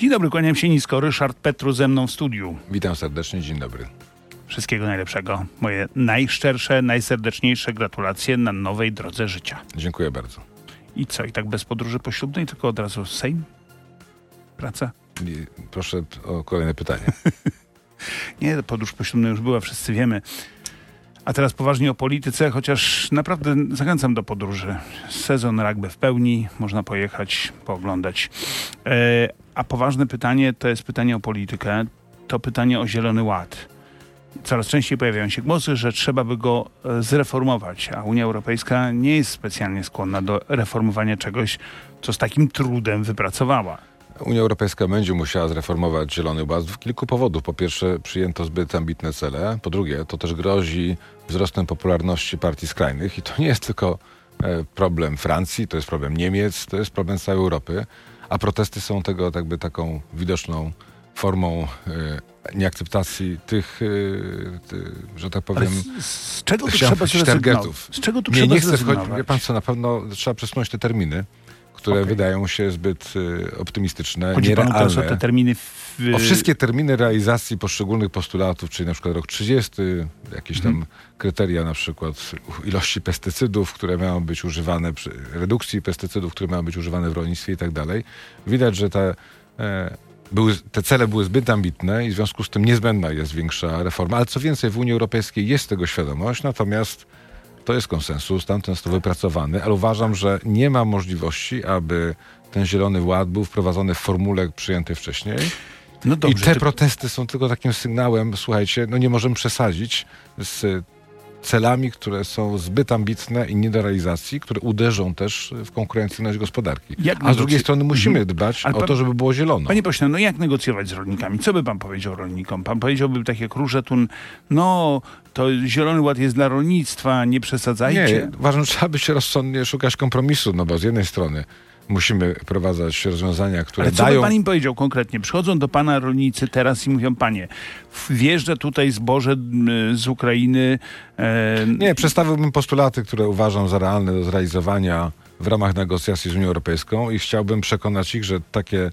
Dzień dobry, kłaniam się nisko. Ryszard Petru ze mną w studiu. Witam serdecznie, dzień dobry. Wszystkiego najlepszego. Moje najszczersze, najserdeczniejsze gratulacje na nowej drodze życia. Dziękuję bardzo. I co, i tak bez podróży poślubnej, tylko od razu Sejm? Praca? I proszę o kolejne pytanie. Nie, podróż poślubna już była, wszyscy wiemy. A teraz poważnie o polityce, chociaż naprawdę zachęcam do podróży. Sezon rugby w pełni, można pojechać, pooglądać. E, a poważne pytanie to jest pytanie o politykę, to pytanie o Zielony Ład. Coraz częściej pojawiają się głosy, że trzeba by go e, zreformować, a Unia Europejska nie jest specjalnie skłonna do reformowania czegoś, co z takim trudem wypracowała. Unia Europejska będzie musiała zreformować Zielony Ład z kilku powodów. Po pierwsze, przyjęto zbyt ambitne cele. Po drugie, to też grozi wzrostem popularności partii skrajnych. I to nie jest tylko e, problem Francji, to jest problem Niemiec, to jest problem całej Europy. A protesty są tego jakby taką widoczną formą e, nieakceptacji tych, e, ty, że tak powiem, z, z, czego tu trzeba targetów. Z czego tu nie, trzeba nie chcę wchodzić. Wie pan co, na pewno trzeba przesunąć te terminy, które Okej. wydają się zbyt e, optymistyczne, Chodzi panu teraz o nierealne. te terminy w, O wszystkie terminy realizacji poszczególnych postulatów, czyli na przykład rok 30, jakieś tam kryteria na przykład ilości pestycydów, które mają być używane, przy redukcji pestycydów, które mają być używane w rolnictwie i tak dalej. Widać, że te, e, były, te cele były zbyt ambitne i w związku z tym niezbędna jest większa reforma. Ale co więcej, w Unii Europejskiej jest tego świadomość, natomiast to jest konsensus, tamten jest to wypracowany, ale uważam, że nie ma możliwości, aby ten zielony ład był wprowadzony w formule przyjętej wcześniej. No I dobrze, te ty- protesty są tylko takim sygnałem, słuchajcie, no nie możemy przesadzić z celami, które są zbyt ambitne i nie do realizacji, które uderzą też w konkurencyjność gospodarki. Jak A z drugiej strony musimy Mhm. dbać Ale o pan- to, żeby było zielono. Panie pośle, no jak negocjować z rolnikami? Co by pan powiedział rolnikom? Pan powiedziałby tak jak Różetun, no to Zielony Ład jest dla rolnictwa, nie przesadzajcie. Nie, uważam, że trzeba być rozsądnie szukać kompromisu, no bo z jednej strony musimy wprowadzać rozwiązania, które Ale co by dają... pan im powiedział konkretnie? Przychodzą do pana rolnicy teraz i mówią, panie, wjeżdża tutaj zboże z Ukrainy. E, Nie, przedstawiłbym postulaty, które uważam za realne do zrealizowania w ramach negocjacji z Unią Europejską i chciałbym przekonać ich, że takie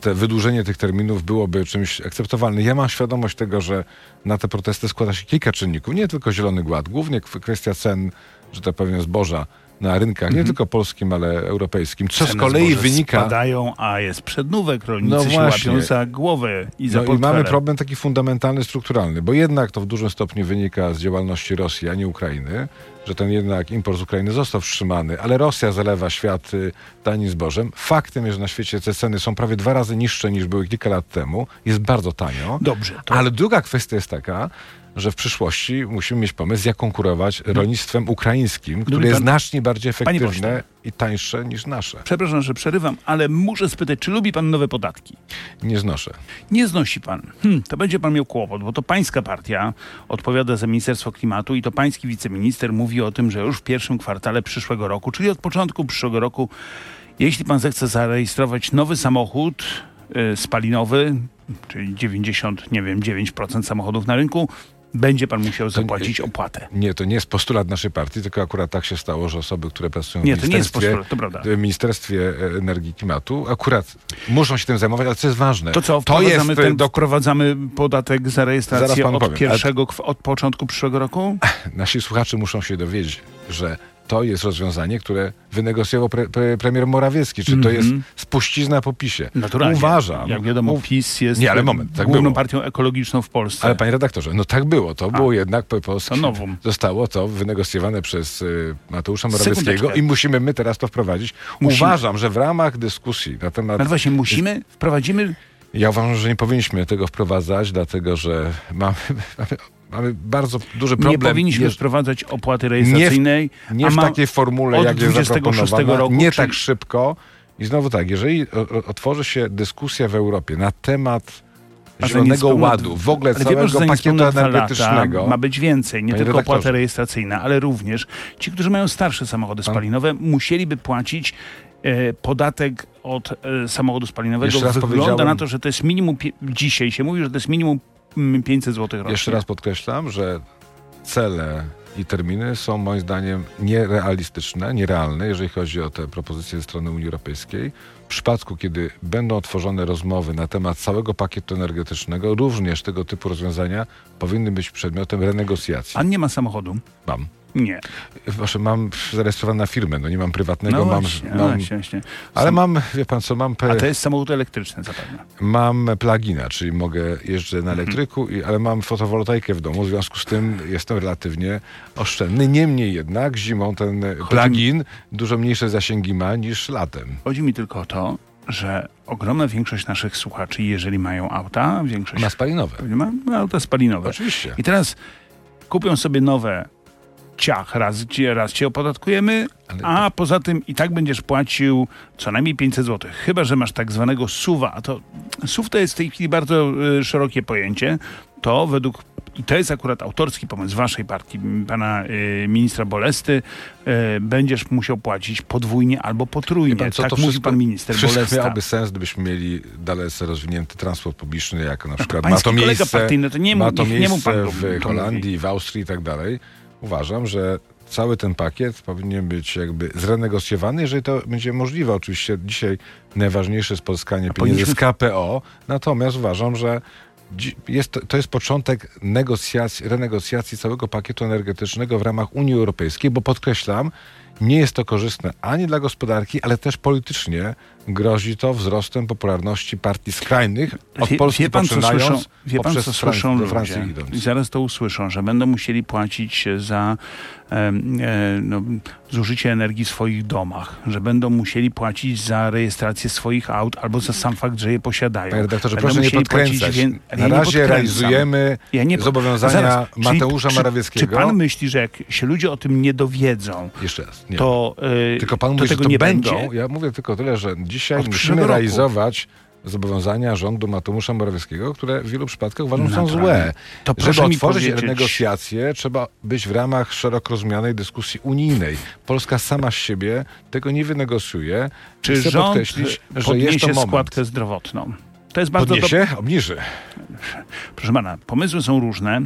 te wydłużenie tych terminów byłoby czymś akceptowalnym. Ja mam świadomość tego, że na te protesty składa się kilka czynników, nie tylko Zielony Ład, głównie kw- kwestia cen, że tak powiem, zboża na rynkach, nie tylko polskim, ale europejskim, co z ceny kolei zboża wynika... Spadają, a jest przednówek, rolnicy No się właśnie. łapią za głowę i za No i mamy problem taki fundamentalny, strukturalny, bo jednak to w dużym stopniu wynika z działalności Rosji, a nie Ukrainy, że ten jednak import z Ukrainy został wstrzymany, ale Rosja zalewa świat y, tanim zbożem. Faktem jest, że na świecie te ceny są prawie dwa razy niższe niż były kilka lat temu. Jest bardzo tanio. Dobrze, to Ale druga kwestia jest taka, że w przyszłości musimy mieć pomysł, jak konkurować rolnictwem ukraińskim, które pan- jest znacznie bardziej efektywne i tańsze niż nasze. przepraszam, że przerywam, ale muszę spytać, czy lubi pan nowe podatki? Nie znoszę. Nie znosi pan. Hm, to będzie pan miał kłopot, bo to pańska partia odpowiada za Ministerstwo Klimatu i to pański wiceminister mówi o tym, że już w pierwszym kwartale przyszłego roku, czyli od początku przyszłego roku, jeśli pan zechce zarejestrować nowy samochód y, spalinowy, czyli 90, nie wiem, 9% samochodów na rynku, będzie pan musiał zapłacić opłatę. Nie, to nie jest postulat naszej partii, tylko akurat tak się stało, że osoby, które pracują Nie, w to jest Ministerstwie, postulat, to w Ministerstwie Energii i Klimatu, akurat muszą się tym zajmować, ale co jest ważne, To co, to wprowadzamy, jest e, ten, do, wprowadzamy podatek za rejestrację od powiem, pierwszego, kw- od początku przyszłego roku? nasi słuchacze muszą się dowiedzieć, że to jest rozwiązanie, które wynegocjował pre, pre, premier Morawiecki, czy to jest Mhm. spuścizna po PiSie. Naturalnie. Uważam. Jak wiadomo, u- PiS jest Nie, ale moment, tak główną było. partią ekologiczną w Polsce. Ale panie redaktorze, no tak było. To było jednak po nowum. Zostało to wynegocjowane przez y, Mateusza Morawieckiego i musimy my teraz to wprowadzić. Musimy. Uważam, że w ramach dyskusji na temat. Ale właśnie musimy, wprowadzimy, Ja uważam, że nie powinniśmy tego wprowadzać, dlatego że mamy, mamy, mamy bardzo duży problem. nie powinniśmy Nie- wprowadzać opłaty rejestracyjnej. Nie a w ma- takiej formule, jak jest 26 zaproponowana, roku, nie tak szybko. I znowu tak, jeżeli otworzy się dyskusja w Europie na temat Zielonego Ładu, w ogóle pan, całego że za pakietu energetycznego, Lata ma być więcej, nie Panie tylko redaktorze. opłaty rejestracyjne, ale również ci, którzy mają starsze samochody Pan- spalinowe, musieliby płacić e, podatek od e, samochodu spalinowego. Wygląda na to, że to jest minimum, dzisiaj się mówi, że to jest minimum 500 zł rocznie. Jeszcze raz podkreślam, że cele i terminy są moim zdaniem nierealistyczne, nierealne, jeżeli chodzi o te propozycje ze strony Unii Europejskiej. W przypadku, kiedy będą otworzone rozmowy na temat całego pakietu energetycznego, również tego typu rozwiązania powinny być przedmiotem renegocjacji. Pan nie ma samochodu? Mam. Nie. Proszę, mam zarejestrowane na firmę, no nie mam prywatnego, No mam, właśnie, mam no właśnie, właśnie. ale Sam- mam, wie pan co, mam, pe- A to jest samochód elektryczny zapewne. mam plugina, czyli mogę jeżdżę Mhm. na elektryku, i, ale mam fotowoltaikę w domu, w związku z tym jestem relatywnie oszczędny. Niemniej jednak zimą ten plugin dużo mniejsze zasięgi ma niż latem. Chodzi mi tylko o to, że ogromna większość naszych słuchaczy, jeżeli mają auta, większość Ma spalinowe. ma auta spalinowe. Oczywiście. I teraz kupią sobie nowe ciach, raz, raz cię opodatkujemy, a poza tym i tak będziesz płacił co najmniej 500 zł. Chyba, że masz tak zwanego suwa, a to SUV to jest w tej chwili bardzo y, szerokie pojęcie. To według i to jest akurat autorski pomysł waszej partii, pana y, ministra Bolesty, y, będziesz musiał płacić podwójnie albo potrójnie. Pan co, tak to mówi wszystko- pan minister Wszystko Bolesta. miałoby sens, gdybyśmy mieli dalece rozwinięty transport publiczny, jak na przykład ma pański to kolega miejsce, partyjny, to nie ma to niech- nie mu pan miejsce to- w to Holandii, w Austrii i tak dalej. Uważam, że cały ten pakiet powinien być jakby zrenegocjowany, jeżeli to będzie możliwe. Oczywiście dzisiaj najważniejsze jest pozyskanie pieniędzy z KPO, natomiast uważam, że jest, to- to jest początek negocjacji, renegocjacji całego pakietu energetycznego w ramach Unii Europejskiej, bo podkreślam, nie jest to korzystne ani dla gospodarki, ale też politycznie grozi to wzrostem popularności partii skrajnych od Wie, Polski wie pan, co słyszą, wie pan, co słyszą Francji ludzie? idąc. I zaraz to usłyszą, że będą musieli płacić za em, e, no, zużycie energii w swoich domach, że będą musieli płacić za rejestrację swoich aut albo za sam fakt, że je posiadają. Panie redaktorze, Będą proszę nie podkręcać. Na ja nie razie podkręcam. realizujemy Ja nie zobowiązania Zaraz, czyli Mateusza czy- Morawieckiego. Czy pan myśli, że jak się ludzie o tym nie dowiedzą, Jeszcze raz. Nie. to, e, tylko pan mówi, że to nie będą. będzie? Ja mówię tylko tyle, że dzisiaj Od musimy realizować zobowiązania rządu Mateusza Morawieckiego, które w wielu przypadkach uważam są złe. To Żeby otworzyć powiedzieć- negocjacje, trzeba być w ramach szeroko rozumianej dyskusji unijnej. Polska sama z siebie tego nie wynegocjuje. Czy Chcę rząd podkreślić, że jest to podniesie moment. składkę zdrowotną? To jest bardzo. Podniesie? Obniży. Proszę pana, pomysły są różne.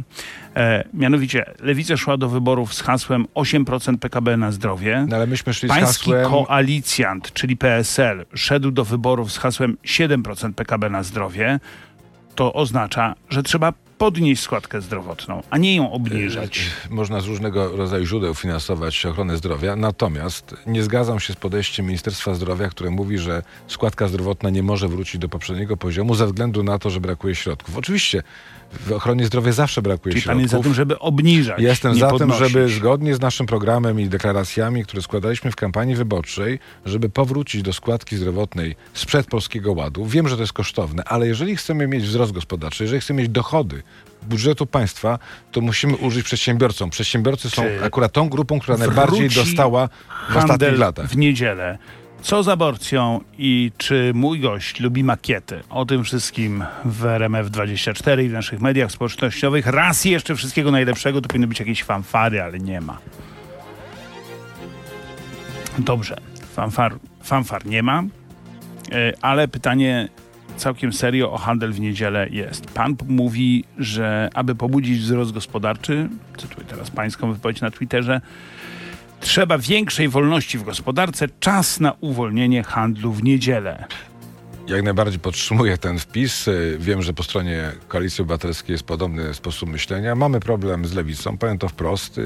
E, mianowicie, Lewica szła do wyborów z hasłem 8% PKB na zdrowie. No ale myśmy szli z Pański hasłem... koalicjant, czyli PSL, szedł do wyborów z hasłem 7% PKB na zdrowie. To oznacza, że trzeba podnieść składkę zdrowotną, a nie ją obniżać. Można z różnego rodzaju źródeł finansować ochronę zdrowia, natomiast nie zgadzam się z podejściem Ministerstwa Zdrowia, które mówi, że składka zdrowotna nie może wrócić do poprzedniego poziomu ze względu na to, że brakuje środków. Oczywiście w ochronie zdrowia zawsze brakuje Czyli pan środków. jest za tym, żeby obniżać, Jestem za tym, podnosić. żeby zgodnie z naszym programem i deklaracjami, które składaliśmy w kampanii wyborczej, żeby powrócić do składki zdrowotnej sprzed Polskiego Ładu. Wiem, że to jest kosztowne, ale jeżeli chcemy mieć wzrost gospodarczy, jeżeli chcemy mieć dochody budżetu państwa, to musimy użyć przedsiębiorcom. Przedsiębiorcy są Czy akurat tą grupą, która najbardziej dostała w ostatnich latach. w niedzielę. Co z aborcją i czy mój gość lubi makiety? O tym wszystkim w RMF24 i w naszych mediach społecznościowych. Raz jeszcze wszystkiego najlepszego. To powinny być jakieś fanfary, ale nie ma. Dobrze. Fanfar, fanfar nie ma, E, ale pytanie całkiem serio o handel w niedzielę jest. Pan mówi, że aby pobudzić wzrost gospodarczy, cytuję teraz pańską wypowiedź na Twitterze, Trzeba większej wolności w gospodarce, czas na uwolnienie handlu w niedzielę. Jak najbardziej podtrzymuję ten wpis. Wiem, że po stronie Koalicji Obywatelskiej jest podobny sposób myślenia. Mamy problem z lewicą, powiem to wprost.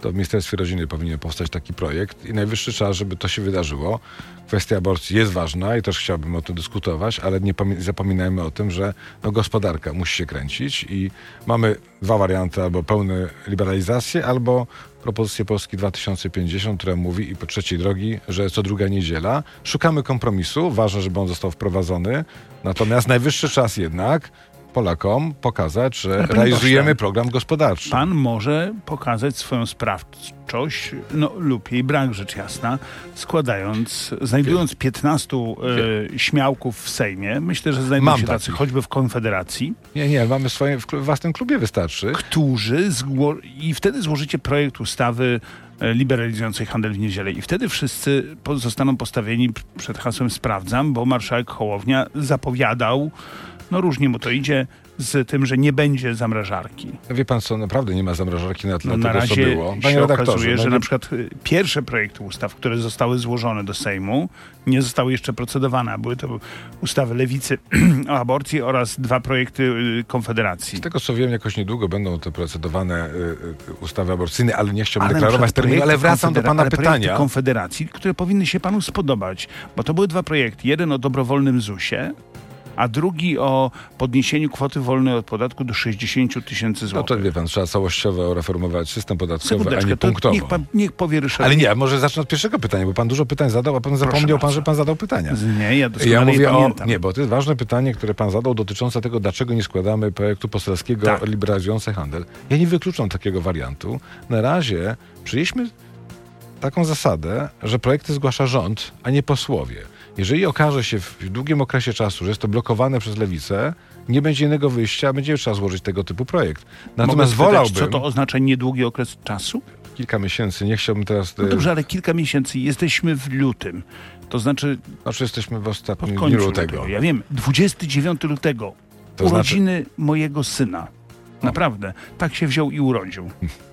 To w Ministerstwie Rodziny powinien powstać taki projekt i najwyższy czas, żeby to się wydarzyło. Kwestia aborcji jest ważna i też chciałbym o tym dyskutować, ale nie pomi- zapominajmy o tym, że no, gospodarka musi się kręcić i mamy dwa warianty, albo pełne liberalizację, albo propozycję Polski 2050, która mówi i po trzeciej drogi, że co druga niedziela. Szukamy kompromisu, ważne, żeby on został wprowadzony, natomiast najwyższy czas jednak Polakom pokazać, że realizujemy program gospodarczy. Pan może pokazać swoją sprawczość, no lub jej brak, rzecz jasna, składając, znajdując 15 e, śmiałków w Sejmie. Myślę, że znajdują Mam się tacy choćby w Konfederacji, Nie, nie, mamy swoje, w własnym klubie wystarczy. którzy i wtedy złożycie projekt ustawy e, liberalizującej handel w niedzielę. I wtedy wszyscy zostaną postawieni przed hasłem sprawdzam, bo marszałek Hołownia zapowiadał, no różnie mu to idzie, z tym, że nie będzie zamrażarki. Wie pan co, naprawdę nie ma zamrażarki na tle No, na tego, co razie było. się okazuje, no że na przykład y, pierwsze projekty ustaw, które zostały złożone do Sejmu, nie zostały jeszcze procedowane. Były to ustawy Lewicy o aborcji oraz dwa projekty y, Konfederacji. Z tego co wiem, jakoś niedługo będą te procedowane y, ustawy aborcyjne, ale nie chciałbym Ale deklarować terminu, ale wracam do pana pytania. Konfederacji, które powinny się panu spodobać, bo to były dwa projekty. Jeden o dobrowolnym ZUS-ie, a drugi o podniesieniu kwoty wolnej od podatku do 60 tysięcy No złotych. to wie pan, trzeba całościowo reformować system podatkowy, a nie to punktowo. niech, pan, niech powie Ryszard. Ale nie, może zacznę od pierwszego pytania, bo pan dużo pytań zadał, a pan zapomniał pan, że pan zadał pytania. Nie, ja doskonale Ja mówię o. pamiętam. Nie, bo to jest ważne pytanie, które pan zadał dotyczące tego, dlaczego nie składamy projektu poselskiego Tak. liberalizujące handel. Ja nie wykluczam takiego wariantu. Na razie przyjęliśmy taką zasadę, że projekty zgłasza rząd, a nie posłowie. Jeżeli okaże się w długim okresie czasu, że jest to blokowane przez lewicę, nie będzie innego wyjścia, będzie trzeba złożyć tego typu projekt. Mogę Natomiast spytać, wolałbym Co to oznacza niedługi okres czasu? kilka miesięcy, nie chciałbym teraz. No e, dobrze, ale kilka miesięcy. Jesteśmy w lutym. To znaczy Znaczy jesteśmy w ostatnim dniu lutego. lutego. Ja wiem, 29 lutego. To znaczy- urodziny mojego syna. Naprawdę. Tak się wziął i urodził.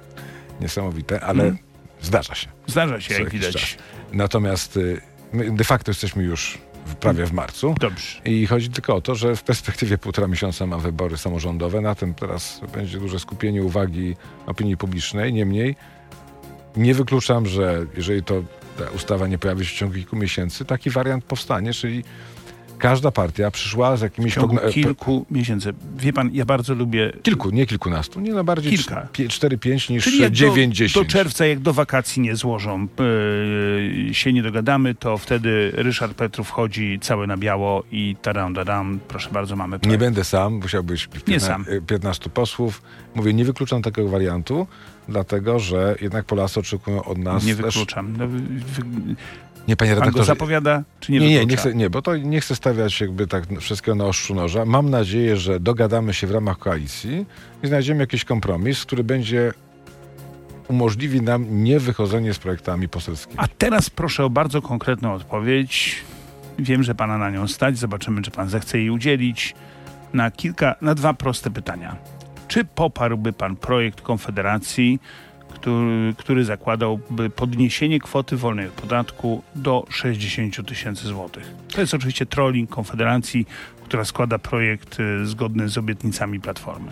Niesamowite, ale Mhm. zdarza się. Zdarza się, co jak widać. czas. Natomiast y, my de facto jesteśmy już w, prawie w marcu. Dobrze. I chodzi tylko o to, że w perspektywie półtora miesiąca ma wybory samorządowe. Na tym teraz będzie duże skupienie uwagi opinii publicznej. Niemniej nie wykluczam, że jeżeli to ta ustawa nie pojawi się w ciągu kilku miesięcy, taki wariant powstanie, czyli każda partia przyszła z W jakimiś ciągu progno- kilku miesięcy. Wie pan, ja bardzo lubię... kilku, nie kilkunastu, nie no bardziej Kilka. 4-5 niż Czyli jak 9 do, 10 do czerwca, jak do wakacji nie złożą, yy, się nie dogadamy, to wtedy Ryszard Petrów wchodzi cały na biało i tadam, tadam, proszę bardzo, mamy Nie projekt. będę sam, musiał być 15, Nie sam. 15 posłów. Mówię, nie wykluczam takiego wariantu, dlatego że jednak Polacy oczekują od nas Nie też... wykluczam. No, wy, wy, Nie, panie pan go redaktorze. zapowiada, czy nie nie, nie, nie chcę, nie, bo to nie chcę stawiać jakby tak wszystkiego na ostrzu noża. Mam nadzieję, że dogadamy się w ramach koalicji i znajdziemy jakiś kompromis, który będzie umożliwi nam nie wychodzenie z projektami poselskimi. A teraz proszę o bardzo konkretną odpowiedź. Wiem, że pana na nią stać. Zobaczymy, czy pan zechce jej udzielić. Na kilka, na dwa proste pytania. Czy poparłby pan projekt Konfederacji, który, który zakładałby podniesienie kwoty wolnej od podatku do 60 tysięcy złotych? To jest oczywiście trolling Konfederacji, która składa projekt y, zgodny z obietnicami Platformy.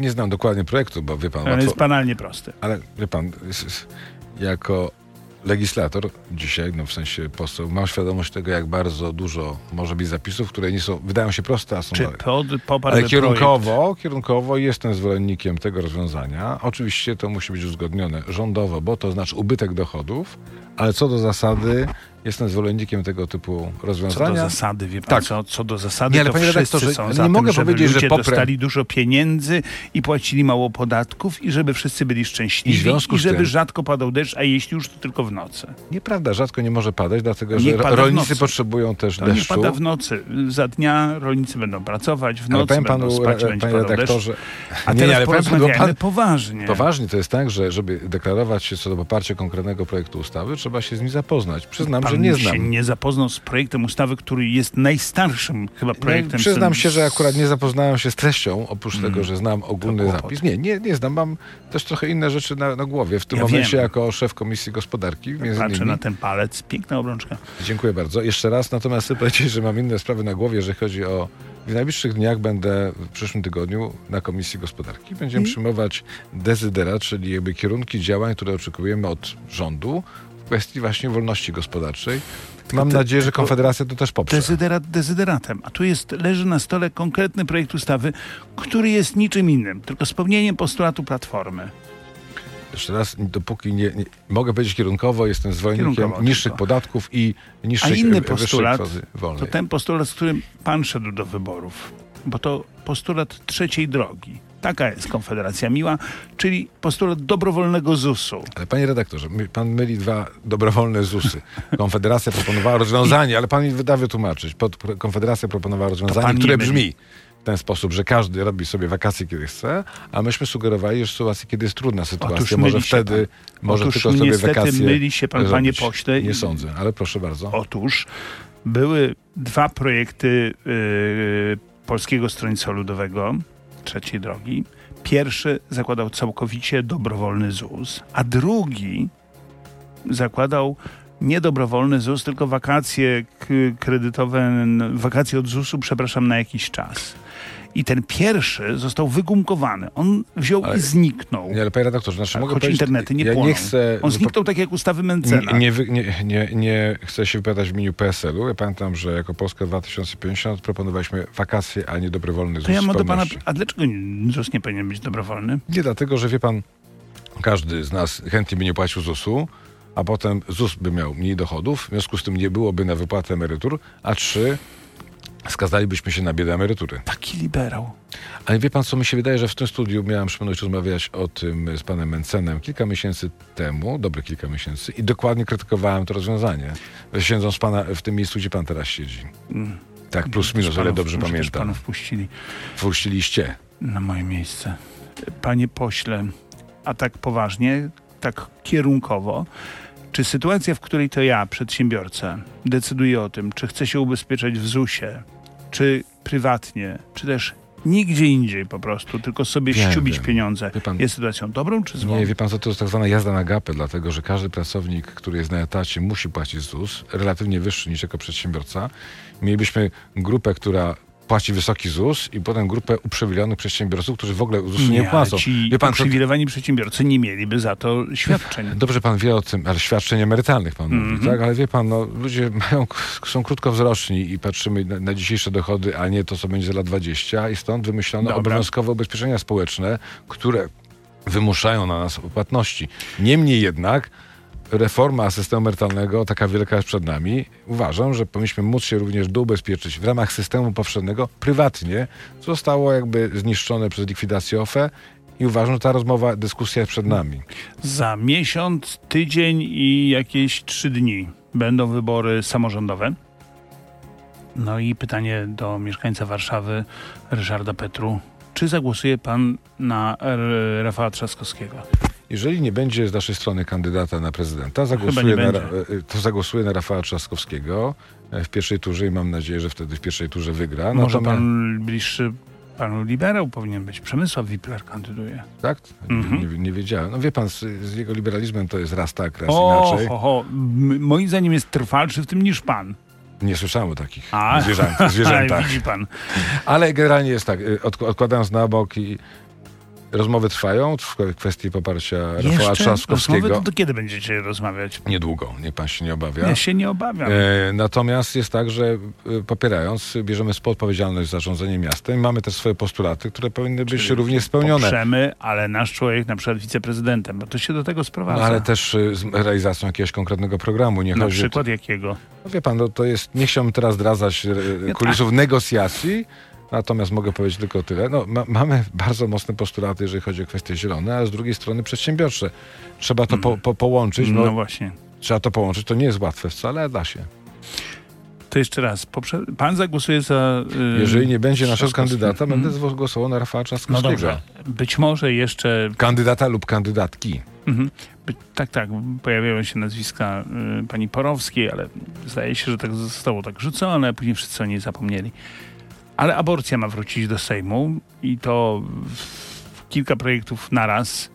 Nie znam dokładnie projektu, bo wie pan, Ale łatwo, jest banalnie prosty. Ale wie pan, jako legislator dzisiaj, no w sensie poseł, mam świadomość tego, jak bardzo dużo może być zapisów, które nie są, wydają się proste, a są Czy pod, Ale projekt? kierunkowo, kierunkowo jestem zwolennikiem tego rozwiązania. Oczywiście to musi być uzgodnione rządowo, bo to znaczy ubytek dochodów, ale co do zasady jestem zwolennikiem tego typu Co do rozwiązania. zasady, wie pan Tak. co, co do zasady, Nie, ale to wszyscy redaktorze, są nie za tym, mogę żeby powiedzieć, że ludzie poprę- dostali dużo pieniędzy i płacili mało podatków i żeby wszyscy byli szczęśliwi I w związku i żeby tym- rzadko padał deszcz, a jeśli już, to tylko w nocy. Nieprawda, rzadko nie może padać, dlatego że rolnicy potrzebują też To nie deszczu. pada w nocy. Za dnia rolnicy będą pracować, w Ale nocy będą panu, spać, re- będzie panie padał deszcz. A nie, teraz nie, ale porozmawiajmy pan, poważnie. Poważnie to jest tak, że żeby deklarować się co do poparcia konkretnego projektu ustawy, trzeba się z nim zapoznać. Przyznam, Pan że nie się znam. nie zapoznał z projektem ustawy, który jest najstarszym chyba projektem. No, przyznam się, że akurat nie zapoznałem się z treścią, oprócz Mm, tego, że znam ogólny zapis. Nie, nie, nie znam. Mam też trochę inne rzeczy na, na głowie. W tym Ja momencie wiem. jako szef Komisji Gospodarki, między Patrzę innymi. na ten palec, piękna obrączka. Dziękuję bardzo. Jeszcze raz, natomiast chcę powiedzieć, że mam inne sprawy na głowie, jeżeli chodzi o... W najbliższych dniach będę w przyszłym tygodniu na Komisji Gospodarki. Będziemy Mm. przyjmować dezyderat, czyli jakby kierunki działań, które oczekujemy od rządu kwestii właśnie wolności gospodarczej. Mam te- nadzieję, że Konfederacja to też poprze. Dezyderat dezyderatem. A tu jest, leży na stole konkretny projekt ustawy, który jest niczym innym, tylko spełnieniem postulatu Platformy. Jeszcze raz, dopóki nie, nie mogę powiedzieć kierunkowo, jestem zwolennikiem niższych tylko. podatków i A niższych inny e, postulat to ten postulat, z którym pan szedł do wyborów. Bo to postulat trzeciej drogi. Taka jest Konfederacja Miła, czyli postulat dobrowolnego ZUS-u. Ale panie redaktorze, pan myli dwa dobrowolne ZUSy. Konfederacja proponowała rozwiązanie, ale pan mi wyda wytłumaczyć. Konfederacja proponowała rozwiązanie, pan które brzmi w ten sposób, że każdy robi sobie wakacje, kiedy chce, a myśmy sugerowali, że w sytuacji, kiedy jest trudna sytuacja, Otóż może wtedy może Otóż tylko sobie niestety wakacje myli się pan, panie robić. pośle. Nie sądzę, ale proszę bardzo. Otóż były dwa projekty yy, Polskiego Stronnictwa Ludowego, trzeciej drogi. Pierwszy zakładał całkowicie dobrowolny ZUS, a drugi zakładał nie dobrowolny ZUS, tylko wakacje kredytowe, wakacje od ZUS-u, przepraszam, na jakiś czas. I ten pierwszy został wygumkowany. On wziął Ale- i zniknął. Nie, ale panie redaktorze, znaczy Tak, mogę choć internety nie ja płoną. nie chcę... On zniknął tak jak ustawy Mencena. Nie, nie, nie, nie, chcę się wypowiadać w imieniu PSL-u. Ja pamiętam, że jako Polska 2050 proponowaliśmy wakacje, a nie dobrowolny ZUS To ja mam do pana... A dlaczego ZUS nie powinien być dobrowolny? Nie dlatego, że wie pan, każdy z nas chętnie by nie płacił ZUS-u, a potem ZUS by miał mniej dochodów, w związku z tym nie byłoby na wypłatę emerytur, a trzy, skazalibyśmy się na biedę emerytury. Taki liberał. Ale wie pan, co mi się wydaje, że w tym studiu miałem przyjemność rozmawiać o tym z panem Mencenem kilka miesięcy temu, dobre kilka miesięcy, i dokładnie krytykowałem to rozwiązanie, siedząc pana w tym miejscu, gdzie pan teraz siedzi. Mm. Tak, plus minus, ale dobrze pamiętam. panów wpuścili Wpuściliście. na moje miejsce. Panie pośle, a tak poważnie, tak kierunkowo, czy sytuacja, w której to ja, przedsiębiorca, decyduję o tym, czy chcę się ubezpieczać w ZUS-ie, czy prywatnie, czy też nigdzie indziej po prostu, tylko sobie ściubić wiem. pieniądze, pan- jest sytuacją dobrą czy złą? Nie, wie pan co, to jest tak zwana jazda na gapę, dlatego że każdy pracownik, który jest na etacie, musi płacić ZUS, relatywnie wyższy niż jako przedsiębiorca. Mielibyśmy grupę, która płaci wysoki ZUS i potem grupę uprzywilejonych przedsiębiorców, którzy w ogóle ZUS-u nie, płacą. ci Wie pan, uprzywilejowani przedsiębiorcy nie mieliby za to świadczeń. Dobrze pan wie o tym, ale świadczeń emerytalnych pan mówi, Mhm. tak? Ale wie pan, no, ludzie mają, są krótkowzroczni i patrzymy na, na dzisiejsze dochody, a nie to, co będzie za lat 20 i stąd wymyślono Dobra. obowiązkowe ubezpieczenia społeczne, które wymuszają na nas płatności. Niemniej jednak reforma systemu emerytalnego, taka wielka jest przed nami, uważam, że powinniśmy móc się również doubezpieczyć w ramach systemu powszechnego prywatnie, co zostało jakby zniszczone przez likwidację OFE i uważam, że ta rozmowa, dyskusja jest przed nami. Za miesiąc, tydzień i jakieś trzy dni będą wybory samorządowe. No i pytanie do mieszkańca Warszawy, Ryszarda Petru. Czy zagłosuje pan na Rafała Trzaskowskiego? Jeżeli nie będzie z naszej strony kandydata na prezydenta, zagłosuję na, e, to zagłosuję na Rafała Trzaskowskiego e, w pierwszej turze i mam nadzieję, że wtedy w pierwszej turze wygra. Może Natomiast- pan bliższy panu liberał powinien być. Przemysław Wipler kandyduje. Tak? Mhm. Nie, nie wiedziałem. No wie pan, z, z jego liberalizmem to jest raz tak, raz O, inaczej. ho, ho. M- moim zdaniem jest trwalszy w tym niż pan. Nie słyszałem o takich A, zwierzętach. zwierzętach. widzi pan. Ale generalnie jest tak, y, od, odkładając na bok i rozmowy trwają w kwestii poparcia Rafała Jeszcze rozmowy, Trzaskowskiego. to, to kiedy będziecie rozmawiać? Niedługo, niech pan się nie obawia. Ja się nie obawiam. E, natomiast jest tak, że e, popierając, bierzemy współodpowiedzialność za rządzenie miastem. Mamy też swoje postulaty, które powinny być Czyli również spełnione. Poprzemy, ale nasz człowiek na przykład wiceprezydentem, bo to się do tego No, sprowadza. ale też e, z realizacją jakiegoś konkretnego programu. Nie na chodzi przykład jakiego? No, wie pan, no, to jest, nie chciałbym teraz zdradzać e, kulisów negocjacji, natomiast mogę powiedzieć tylko tyle. No, ma, mamy bardzo mocne postulaty, jeżeli chodzi o kwestie zielone, a z drugiej strony przedsiębiorcze. Trzeba to po, po, połączyć. No No, właśnie. Trzeba to połączyć. To nie jest łatwe wcale, ale da się. To jeszcze raz. Pan zagłosuje za... y, Jeżeli nie będzie naszego kandydata, Mhm. będę zwo- głosował na Rafała No Trzaskowskiego. dobrze. Być może jeszcze... Kandydata lub kandydatki. Mhm. By- Tak, tak. Pojawiają się nazwiska y, pani Porowskiej, ale zdaje się, że tak zostało tak rzucone, a później wszyscy o niej zapomnieli. Ale aborcja ma wrócić do Sejmu i to kilka projektów naraz.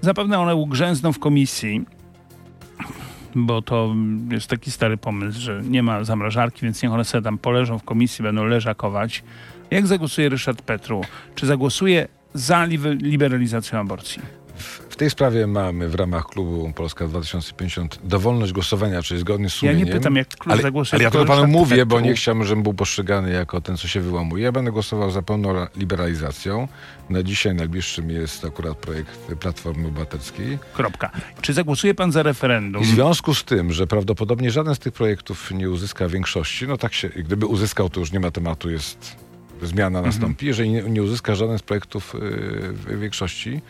Zapewne one ugrzęzną w komisji, bo to jest taki stary pomysł, że nie ma zamrażarki, więc niech one sobie tam poleżą w komisji, będą leżakować. Jak zagłosuje Ryszard Petru? Czy zagłosuje za libe- liberalizacją aborcji? W tej sprawie mamy w ramach klubu Polska 2050 dowolność głosowania, czyli zgodnie z Ja sumieniem. nie pytam, jak klub ale, zagłosuje. ale ja to tylko panu mówię, bo Petru. nie chciałbym, żebym był postrzegany jako ten, co się wyłamuje. Ja będę głosował za pełną ra- liberalizacją. Na dzisiaj najbliższym jest akurat projekt Platformy Obywatelskiej. Kropka. Czy zagłosuje pan za referendum? I w związku z tym, że prawdopodobnie żaden z tych projektów nie uzyska większości, no tak się, gdyby uzyskał, to już nie ma tematu, jest zmiana Mhm. nastąpi. Jeżeli nie, nie uzyska żaden z projektów yy, większości,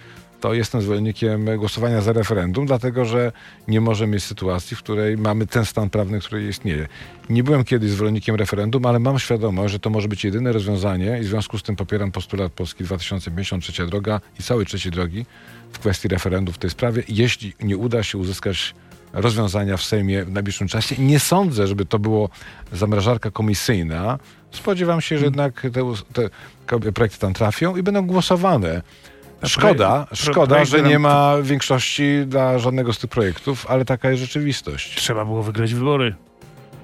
to jestem zwolennikiem głosowania za referendum, dlatego że nie może mieć sytuacji, w której mamy ten stan prawny, który istnieje. Nie byłem kiedyś zwolennikiem referendum, ale mam świadomość, że to może być jedyne rozwiązanie i w związku z tym popieram postulat Polski 2053 droga i całej trzeciej drogi w kwestii referendum w tej sprawie, jeśli nie uda się uzyskać rozwiązania w Sejmie w najbliższym czasie. Nie sądzę, żeby to było zamrażarka komisyjna. Spodziewam się, że jednak te, te projekty tam trafią i będą głosowane. Szkoda, szkoda, że nie ma większości dla żadnego z tych projektów, ale taka jest rzeczywistość. Trzeba było wygrać wybory.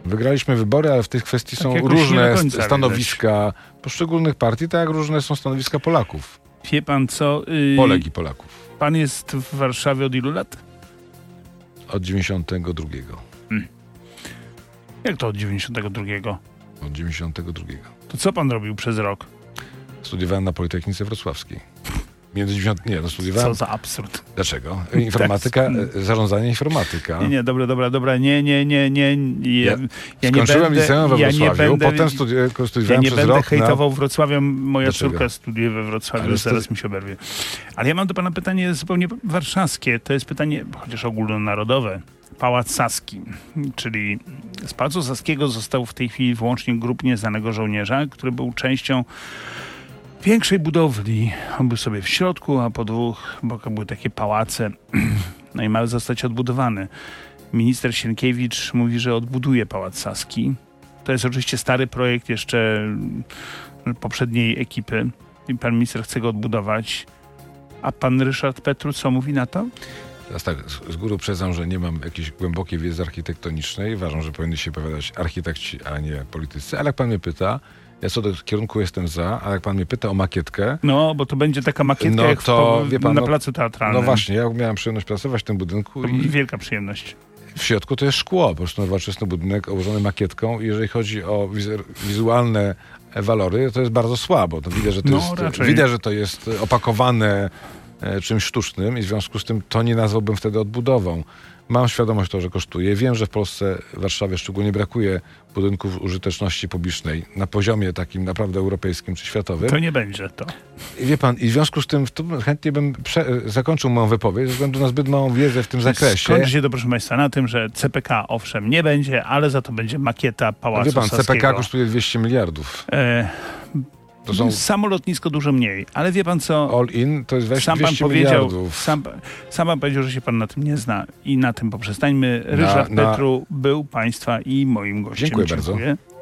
Wygraliśmy wybory, ale w tej kwestii tak są różne stanowiska poszczególnych partii, tak jak różne są stanowiska Polaków. Wie pan co? Yy, Polek i Polaków. Pan jest w Warszawie od ilu lat? Od 92. Hmm. Jak to od 92? Od 92. To co pan robił przez rok? Studiowałem na Politechnice Wrocławskiej. Między 90... Nie, no studiowałem... Co za absurd. Dlaczego? Informatyka, tak. zarządzanie informatyka. Nie, nie, dobra, dobra, dobra, nie, nie, nie, nie. Ja, ja skończyłem będę, liceum we Wrocławiu, ja będę, potem studi studiowałem Ja nie będę hejtował na... Wrocławia, moja Dlaczego? córka studiuje we Wrocławiu, Ale zaraz mi się oberwie. Ale ja mam do pana pytanie zupełnie warszawskie. To jest pytanie, chociaż ogólnonarodowe. Pałac Saski, czyli z Pałacu Saskiego został w tej chwili wyłącznie grup nieznanego żołnierza, który był częścią większej budowli. On był sobie w środku, a po dwóch bokach były takie pałace. No i miał zostać odbudowany. Minister Sienkiewicz mówi, że odbuduje Pałac Saski. To jest oczywiście stary projekt jeszcze poprzedniej ekipy. I pan minister chce go odbudować. A pan Ryszard Petru co mówi na to? Tak, z góry przyznam, że nie mam jakiejś głębokiej wiedzy architektonicznej. Uważam, że powinny się powiadać architekci, a nie politycy. Ale jak pan mnie pyta, ja co do kierunku jestem za, a jak pan mnie pyta o makietkę... No, bo to będzie taka makietka no, jak to, w, pan, na no, placu teatralnym. No właśnie, ja miałem przyjemność pracować w tym budynku. To i wielka przyjemność. W środku to jest szkło, po prostu nowoczesny budynek obłożony makietką i jeżeli chodzi o wizualne walory, to jest bardzo słabo. To widać, że to, no, jest, widać, że to jest opakowane e, czymś sztucznym i w związku z tym to nie nazwałbym wtedy odbudową. Mam świadomość to, że kosztuje. Wiem, że w Polsce, w Warszawie szczególnie brakuje budynków użyteczności publicznej na poziomie takim naprawdę europejskim czy światowym. To nie będzie to. I wie pan, i w związku z tym chętnie bym zakończył moją wypowiedź ze względu na zbyt małą wiedzę w tym zakresie. Skończy się to, proszę Państwa, na tym, że CPK owszem nie będzie, ale za to będzie makieta Pałacu Wie pan, Saskiego. CPK kosztuje 200 miliardów. E to są... Samo lotnisko dużo mniej, ale wie pan co... All in to jest sam pan powiedział, sam, sam, pan powiedział, że się pan na tym nie zna i na tym poprzestańmy. Ryszard na, na... Petru był państwa i moim gościem. Dziękuję, Dziękuję. bardzo.